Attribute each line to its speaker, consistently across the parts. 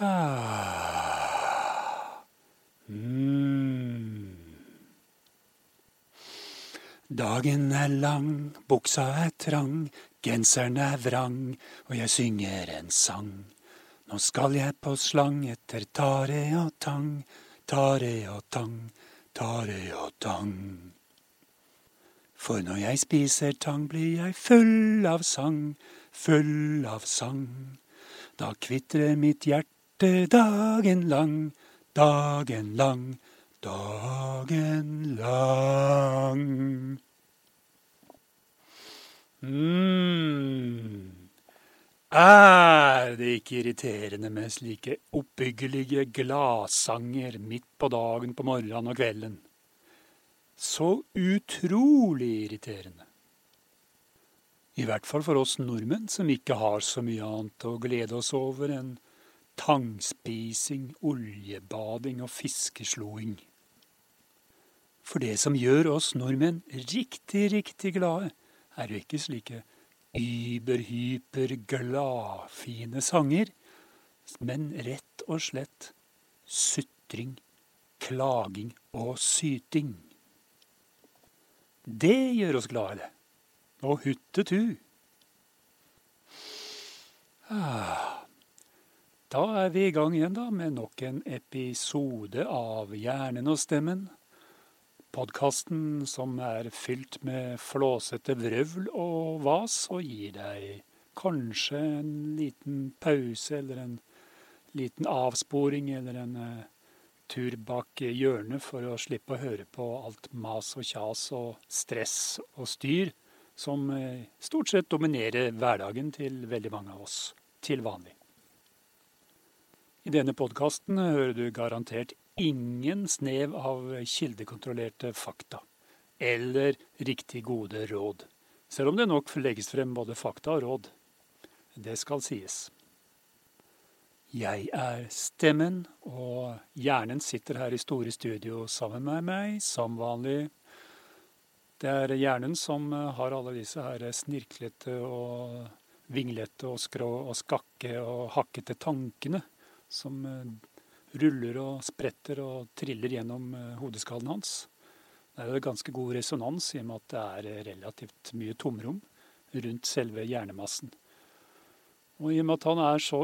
Speaker 1: Ah. Mm. Dagen er lang, buksa er trang, genseren er vrang, og jeg synger en sang. Nå skal jeg på slang etter tare og tang, tare og tang, tare og tang. For når jeg spiser tang, blir jeg full av sang, full av sang. Da kvitrer mitt hjerte dagen lang, dagen lang, dagen lang. mm. Er det ikke irriterende med slike oppbyggelige gladsanger midt på dagen på morgenen og kvelden? Så utrolig irriterende. I hvert fall for oss nordmenn som ikke har så mye annet å glede oss over enn tangspising, oljebading og fiskesloing. For det som gjør oss nordmenn riktig, riktig glade, er jo ikke slike über-hyper gladfine sanger, men rett og slett sutring, klaging og syting. Det gjør oss glade. Og huttetu. Ah. Da er vi i gang igjen da med nok en episode av Hjernen og stemmen. Podkasten som er fylt med flåsete vrøvl og vas, og gir deg kanskje en liten pause eller en liten avsporing eller en uh, tur bak hjørnet for å slippe å høre på alt mas og kjas og stress og styr som uh, stort sett dominerer hverdagen til veldig mange av oss til vanlig. I denne podkasten hører du garantert ingen snev av kildekontrollerte fakta eller riktig gode råd, selv om det nok legges frem både fakta og råd. Det skal sies. Jeg er stemmen, og hjernen sitter her i store studio sammen med meg, som vanlig. Det er hjernen som har alle disse her snirklete og vinglete og skrå og skakke og hakkete tankene som eh, ruller og spretter og triller gjennom eh, hodeskallen hans. Det er jo ganske god resonans i og med at det er eh, relativt mye tomrom rundt selve hjernemassen. Og i og med at han er så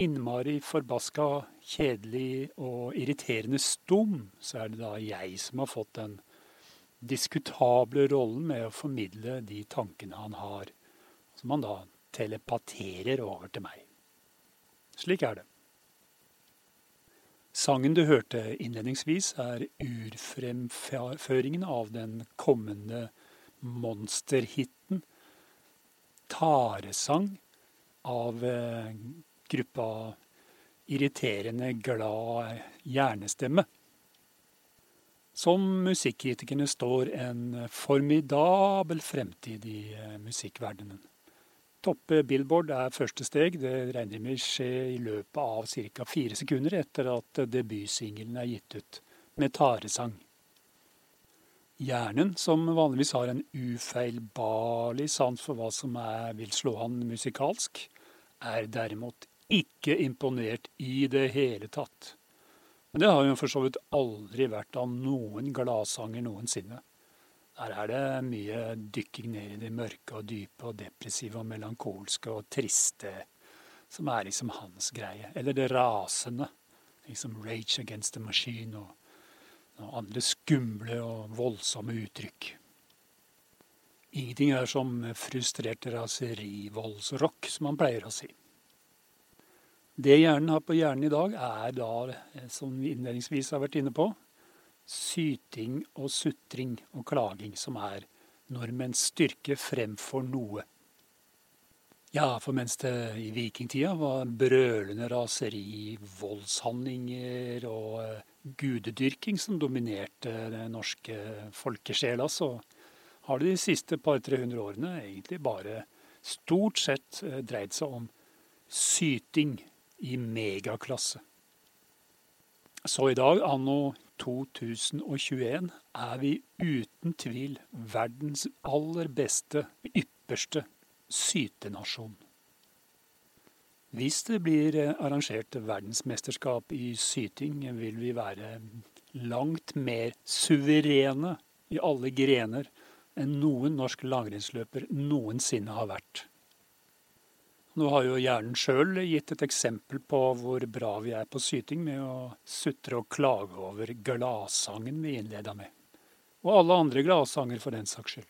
Speaker 1: innmari forbaska kjedelig og irriterende stum, så er det da jeg som har fått den diskutable rollen med å formidle de tankene han har, som han da telepaterer over til meg. Slik er det. Sangen du hørte innledningsvis, er urfremføringen av den kommende monsterhiten 'Taresang' av eh, gruppa irriterende glad hjernestemme. Som musikkritikerne står en formidabel fremtid i eh, musikkverdenen. Toppe Billboard er første steg. Det regner med å skje i løpet av ca. fire sekunder etter at debutsingelen er gitt ut, med taresang. Hjernen, som vanligvis har en ufeilbarlig sans for hva som er, vil slå han musikalsk, er derimot ikke imponert i det hele tatt. Men det har jo for så vidt aldri vært av noen gladsanger noensinne. Her er det mye dykking ned i det mørke og dype og depressive og melankolske og triste, som er liksom hans greie. Eller det rasende. Liksom Rage Against the Machine og, og andre skumle og voldsomme uttrykk. Ingenting er som frustrert raserivoldsrock, som man pleier å si. Det hjernen har på hjernen i dag, er da, eh, som vi innledningsvis har vært inne på, syting og sutring og klaging som er nordmenns styrke fremfor noe. Ja, for mens det i vikingtida var brølende raseri, voldshandlinger og eh, gudedyrking som dominerte den norske folkesjela, så har det de siste par-tre hundre årene egentlig bare stort sett eh, dreid seg om syting i megaklasse. Så i dag, anno 2021, er vi uten tvil verdens aller beste, ypperste sytenasjon. Hvis det blir eh, arrangert verdensmesterskap i syting, vil vi være langt mer suverene i alle grener enn noen norsk langrennsløper noensinne har vært. Nå har jo hjernen sjøl gitt et eksempel på hvor bra vi er på syting med å sutre og klage over gladsangen vi innleda med. Og alle andre gladsanger for den saks skyld.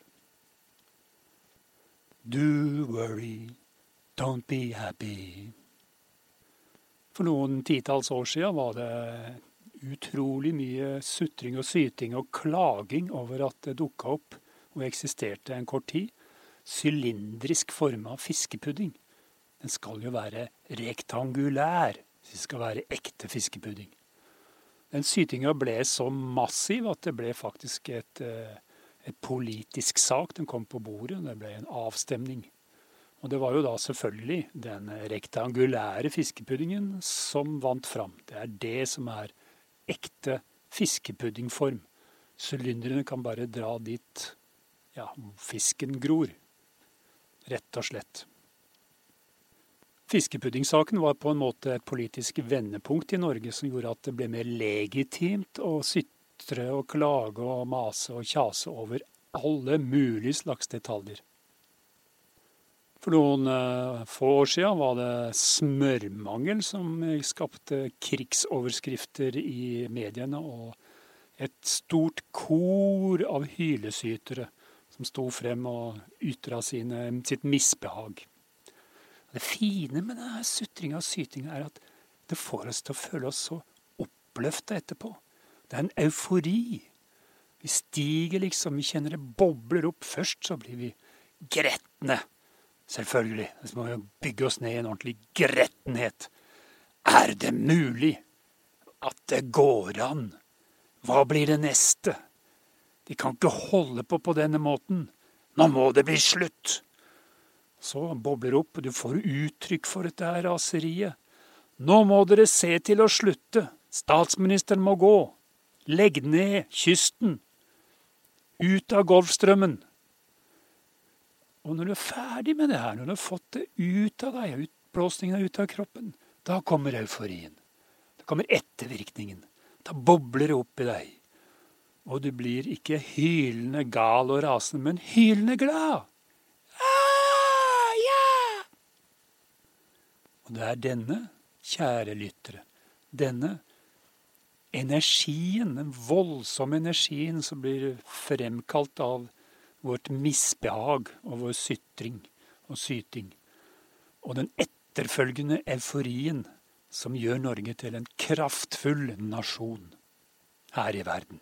Speaker 1: Do worry, don't be happy. For noen titalls år sia var det utrolig mye sutring og syting og klaging over at det dukka opp og eksisterte en kort tid sylindrisk forma fiskepudding. Den skal jo være rektangulær hvis det skal være ekte fiskepudding. Den sytinga ble så massiv at det ble faktisk et, eh, et politisk sak. Den kom på bordet, det ble en avstemning. Og det var jo da selvfølgelig den rektangulære fiskepuddingen som vant fram. Det er det som er ekte fiskepuddingform. Sylinderne kan bare dra dit ja, fisken gror. Rett og slett. Fiskepuddingsaken var på en måte et politisk vendepunkt i Norge som gjorde at det ble mer legitimt å sytre og klage og mase og kjase over alle mulige slags detaljer. For noen uh, få år siden var det smørmangel som skapte krigsoverskrifter i mediene, og et stort kor av hylesytere som sto frem og ytra sitt misbehag. Det fine med denne sutringa og sytinga er at det får oss til å føle oss så oppløfta etterpå. Det er en eufori. Vi stiger liksom, vi kjenner det bobler opp. Først så blir vi gretne. Selvfølgelig. Så må vi bygge oss ned i en ordentlig grettenhet. Er det mulig at det går an? Hva blir det neste? De kan ikke holde på på denne måten. Nå må det bli slutt! Så bobler opp, du får uttrykk for dette her raseriet. Nå må dere se til å slutte. Statsministeren må gå. Legg ned kysten. Ut av Golfstrømmen. Og når du er ferdig med det her, når du har fått det ut av deg, utblåsninga ut av kroppen, da kommer euforien. Da kommer ettervirkningen. Da bobler det opp i deg. Og du blir ikke hylende gal og rasende, men hylende glad. Ah, ja! Og det er denne, kjære lyttere, denne energien, den voldsomme energien som blir fremkalt av vårt misbehag og vår sytring og syting, og den etterfølgende euforien som gjør Norge til en kraftfull nasjon her i verden.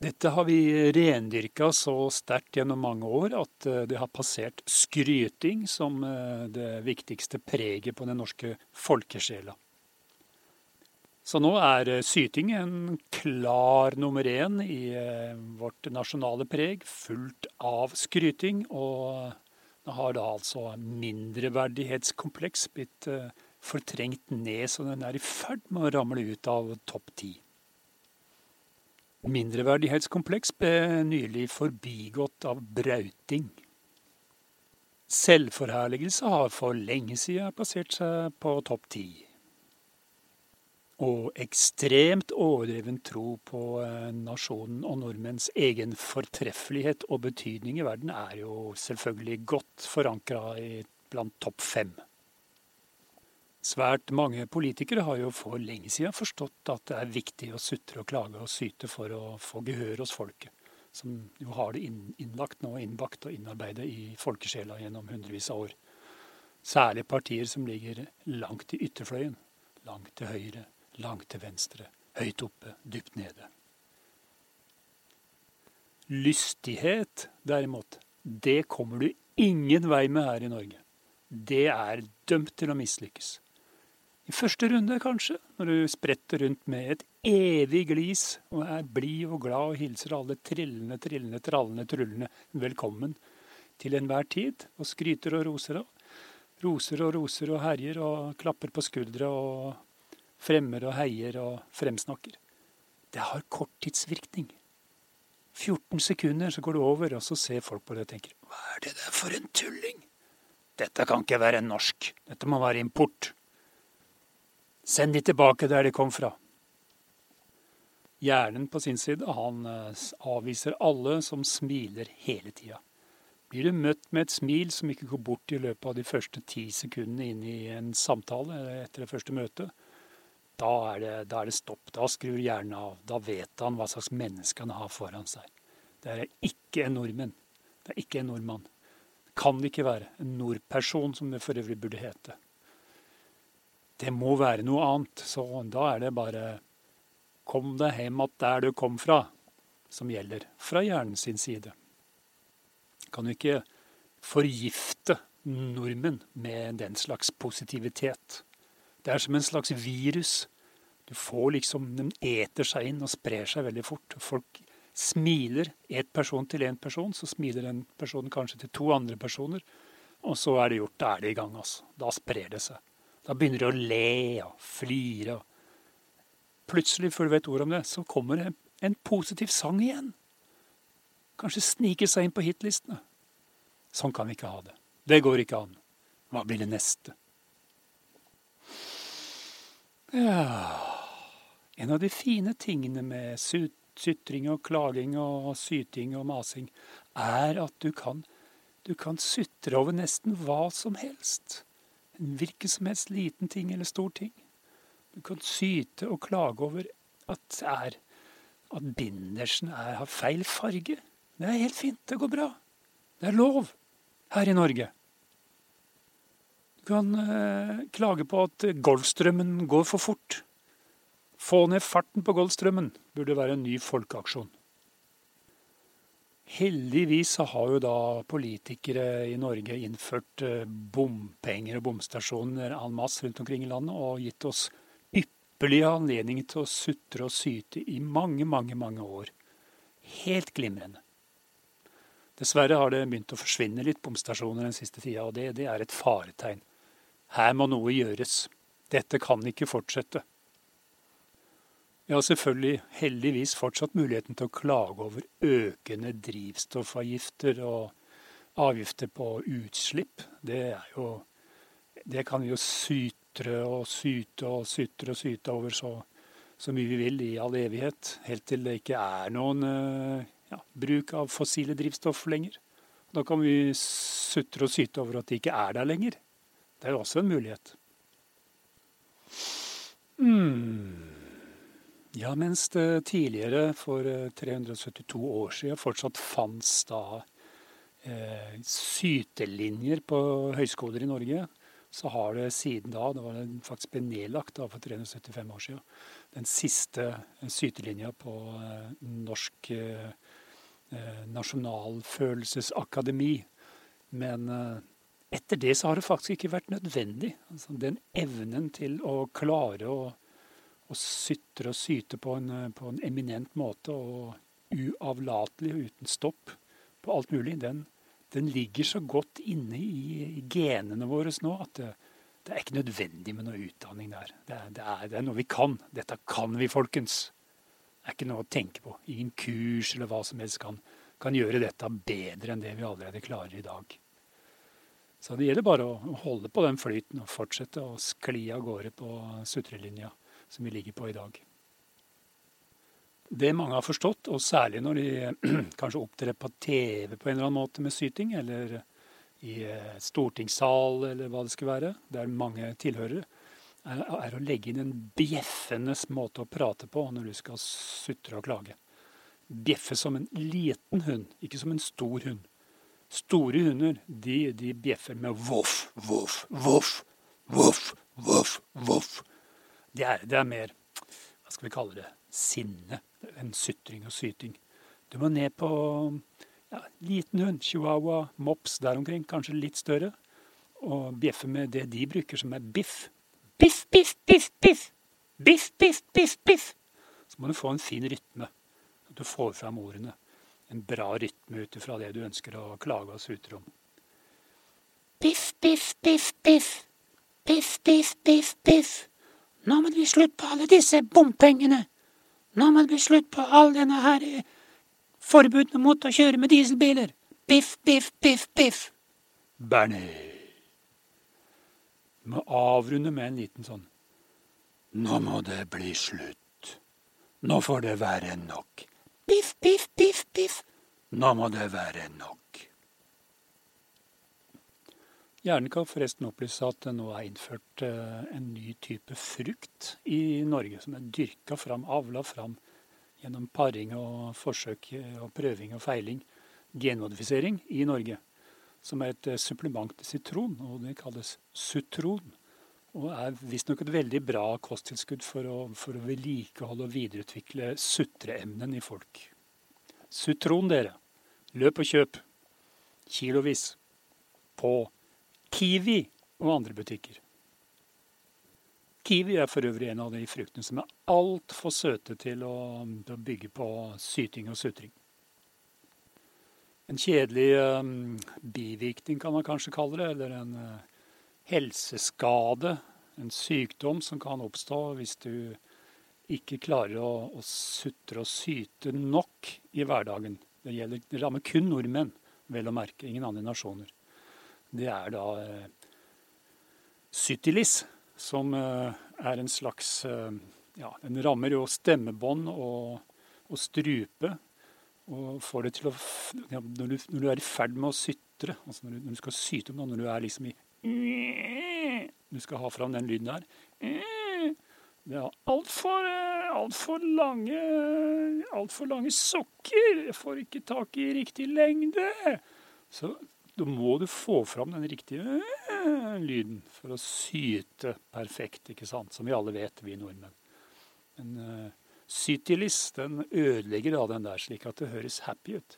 Speaker 1: Dette har vi rendyrka så sterkt gjennom mange år at eh, det har passert skryting som eh, det viktigste preget på den norske folkesjela. Så nå er eh, syting en klar nummer én i vårt nasjonale preg, fullt av skryting. Og det har da altså mindreverdighetskompleks blitt fortrengt ned, så den er i ferd med å ramle ut av topp ti. Mindreverdighetskompleks ble nylig forbigått av brauting. Selvforherligelse har for lenge siden plassert seg på topp ti. Og ekstremt overdreven tro på eh, nasjonen og nordmenns egen fortreffelighet og betydning i verden er jo selvfølgelig godt forankra blant topp fem. Svært mange politikere har jo for lenge siden forstått at det er viktig å sutre og klage og syte for å få gehør hos folket, som jo har det innlagt nå, innbakt og innarbeidet i folkesjela gjennom hundrevis av år. Særlig partier som ligger langt i ytterfløyen. Langt til høyre, langt til venstre, høyt oppe, dypt nede. Lystighet, derimot, det kommer du ingen vei med her i Norge. Det er dømt til å mislykkes. I første runde, kanskje, når du spretter rundt med et evig glis og er blid og glad og hilser alle trillende, trillende, trallende, trullende velkommen til enhver tid, og skryter og roser av. Roser og roser og herjer og klapper på skuldra og fremmer og heier og fremsnakker. Det har korttidsvirkning. 14 sekunder, så går det over, og så ser folk på det og tenker Hva er det der for en tulling? Dette kan ikke være norsk. Dette må være import. Send de tilbake der de kom fra. Hjernen på sin side, han eh, avviser alle som smiler hele tida. Blir du møtt med et smil som ikke går bort i løpet av de første ti sekundene inn i en samtale etter det første møtet, da er, det, da er det stopp. Da skrur hjernen av. Da vet han hva slags menneske han har foran seg. Det er ikke en nordmenn. Det er ikke en nordmann. Det kan ikke være. En nordperson, som det for øvrig burde hete. Det må være noe annet. Så da er det bare Kom deg hjem att der du kom fra, som gjelder fra hjernen sin side. Kan du ikke forgifte nordmenn med den slags positivitet. Det er som en slags virus. Du får liksom, Den eter seg inn og sprer seg veldig fort. Folk smiler et person til én person, så smiler den personen kanskje til to andre personer. Og så er det gjort. Da er det i gang. altså. Da sprer det seg. Da begynner de å le og flire. Plutselig, før du vet ordet om det, så kommer det en positiv sang igjen. Kanskje snike seg inn på hitlistene. Sånn kan vi ikke ha det. Det går ikke an. Hva blir det neste? Ja En av de fine tingene med sytring og klaging og syting og masing, er at du kan, du kan sutre over nesten hva som helst. En hvilken som helst liten ting eller stor ting. Du kan syte og klage over at, er, at bindersen er, har feil farge. Det er helt fint. Det går bra. Det er lov her i Norge. Du kan eh, klage på at Golfstrømmen går for fort. Få ned farten på Golfstrømmen burde være en ny folkeaksjon. Heldigvis har jo da politikere i Norge innført eh, bompenger og bomstasjoner en masse rundt omkring i landet og gitt oss ypperlige anledninger til å sutre og syte i mange, mange, mange år. Helt glimrende. Dessverre har det begynt å forsvinne litt bomstasjoner den siste tida, og det, det er et faretegn. Her må noe gjøres. Dette kan ikke fortsette. Vi har selvfølgelig heldigvis fortsatt muligheten til å klage over økende drivstoffavgifter og avgifter på utslipp. Det jo Det kan vi jo sytre og syte og sytre og syte over så, så mye vi vil i all evighet. Helt til det ikke er noen eh, ja, bruk av fossile drivstoff lenger. Da kan vi sutre og syte over at de ikke er der lenger. Det er jo også en mulighet. Mm. Ja, mens det tidligere, for 372 eh, år siden, fortsatt fantes da eh, sytelinjer på høyskoler i Norge, så har det siden da, det var faktisk ble nedlagt da for 375 år siden, den siste sytelinja på eh, norsk eh, Eh, nasjonalfølelsesakademi. Men eh, etter det så har det faktisk ikke vært nødvendig. Altså, den evnen til å klare å, å sytre og syte på en, eh, på en, eminent måte og uavlatelig og uten stopp på alt mulig, den, den ligger så godt inne i, i genene våre nå at det, det, er ikke nødvendig med noe utdanning der. Det er, det, er, det er noe vi kan. Dette kan vi, folkens Det er ikke noe å tenke på. Ingen kurs eller hva som helst kan, kan gjøre dette bedre enn det vi allerede klarer i dag. Så det gjelder bare å holde på den flyten og fortsette å skli av gårde på sutrelinja som vi ligger på i dag. Det mange har forstått, og særlig når de kanskje opptrer på TV på en eller annen måte med syting, eller i eh, stortingssal eller hva det skal være, der mange tilhørere, er, er å legge inn en bjeffende måte å prate på når du skal sutre og klage. Bjeffe som en liten hund, ikke som en stor hund. Store hunder de, de bjeffer med voff, voff, voff, voff, voff, voff. Det er, det er mer hva skal vi kalle det sinne enn sytring og syting. Du må ned på ja, liten hund, chihuahua, mops der omkring, kanskje litt større, og bjeffe med det de bruker, som er biff. Biff, biff, biff, biff. Biff, biff, biff, biff. Så må du få en fin rytme. At du får fram ordene. En bra rytme ut ifra det du ønsker å klage og sutre om. Biff, biff, biff, biff. Biff, biff, biff, biff. Nå må det bli slutt på alle disse bompengene. Nå må det bli slutt på all denne her eh, forbudene mot å kjøre med dieselbiler. Biff, biff, biff, biff. Bernie. Må avrunde med en liten sånn Nå må det bli slutt. Nå får det være nok. Piff, piff, piff, piff. Nå må det være nok. Hjernen kan forresten opplyse at det nå er innført eh, en ny type frukt i Norge, som er dyrka fram, avla fram gjennom paring og forsøk og prøving og feiling, genmodifisering, i Norge. Som er et eh, supplement til sitron, og det kalles sutron. Og er visstnok et veldig bra kosttilskudd for å, for å vedlikeholde og videreutvikle sutreemnen i folk. Sutron, dere. Løp og kjøp. Kilovis. På Kiwi og andre butikker. Kiwi er for øvrig en av de fruktene som er altfor søte til å, bygge på syting og sutring. En kjedelig um, bivirkning kan man kanskje kalle det, eller en uh, helseskade, en sykdom som kan oppstå hvis du ikke klarer å, å sutre og syte nok i hverdagen. Det, gjelder, det rammer kun nordmenn, vel å merke, ingen andre nasjoner det er da eh, sytilis, som eh, er en slags eh, Ja, den rammer jo stemmebånd og, og, strupe. Og får det til å ja, når, du, når, du, er i ferd med å sytre, altså når du, når du skal syte, når du er liksom i Du skal ha fram den lyden der. Det er altfor alt for lange altfor lange sokker. Jeg får ikke tak i riktig lengde. Så da må du få fram den riktige øh, lyden for å syte perfekt, ikke sant? Som vi alle vet, vi nordmenn. Men uh, sytilis den ødelegger da den der, slik at det høres happy ut.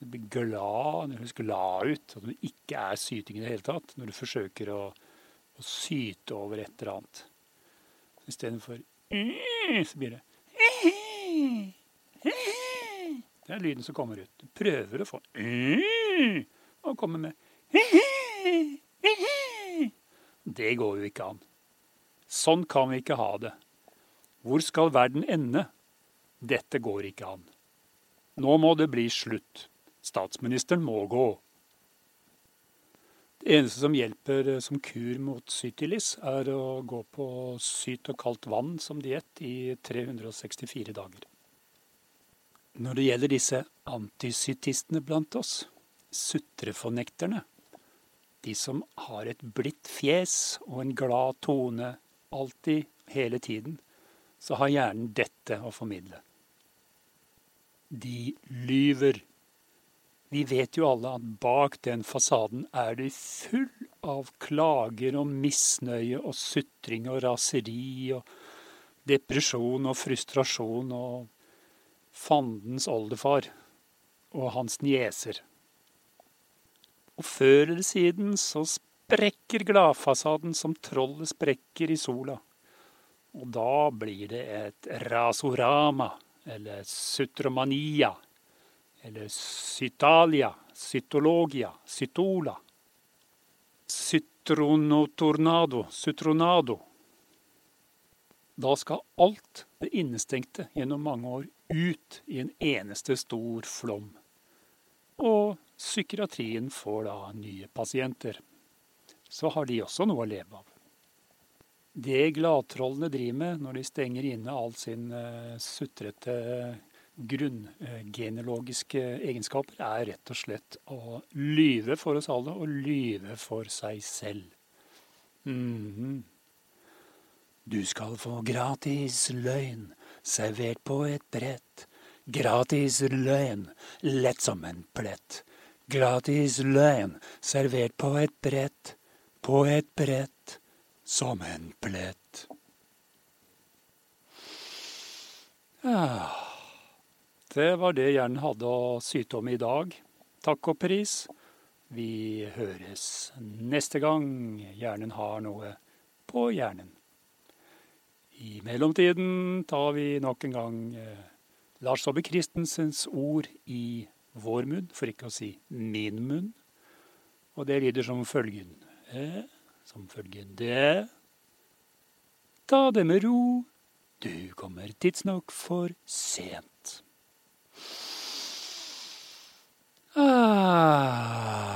Speaker 1: Du blir glad, det høres glad ut, at det ikke er syting i det hele tatt når du forsøker å, å syte over et eller annet. Istedenfor øh, så blir det Det er lyden som kommer ut. Du prøver å få og kommer med Det går jo ikke an. Sånn kan vi ikke ha det. Hvor skal verden ende? Dette går ikke an. Nå må det bli slutt. Statsministeren må gå. Det eneste som hjelper eh, som kur mot sytilis, er å gå på syt og kaldt vann som diett i 364 dager. Når det gjelder disse antisytistene blant oss, sutrefornekterne. De som har et blidt fjes og en glad tone alltid, hele tiden, så har hjernen dette å formidle. De lyver. Vi vet jo alle at bak den fasaden er de full av klager og misnøye og sutring og raseri og depresjon og frustrasjon og fandens oldefar og hans nieser. Og før eller siden så sprekker gladfasaden som trollet sprekker i sola. Og da blir det et rasorama, eller sutromania, eller sytalia, sytologia, sytola. Sytronotornado, sutronado. Da skal alt det innestengte gjennom mange år ut i en eneste stor flom. Og psykiatrien får da nye pasienter. Så har de også noe å leve av. Det gladtrollene driver med når de stenger inne all sin uh, sutrete grunngenealogiske egenskaper, er rett og slett å lyve for oss alle og lyve for seg selv. Mm -hmm. Du skal få gratis løgn servert på et brett. Gratis løgn, lett som en plett. Gratis løgn servert på et brett, på et brett som en plett. Ja, det var det hjernen hadde å syte om i dag. Takk og pris. Vi høres neste gang hjernen har noe på hjernen. I mellomtiden tar vi nok en gang eh, Lars Saabye Christensens ord i vår munn, for ikke å si min munn. Og det lyder som følgende eh, Som følgende Ta det med ro, du kommer tidsnok for sent. Ah.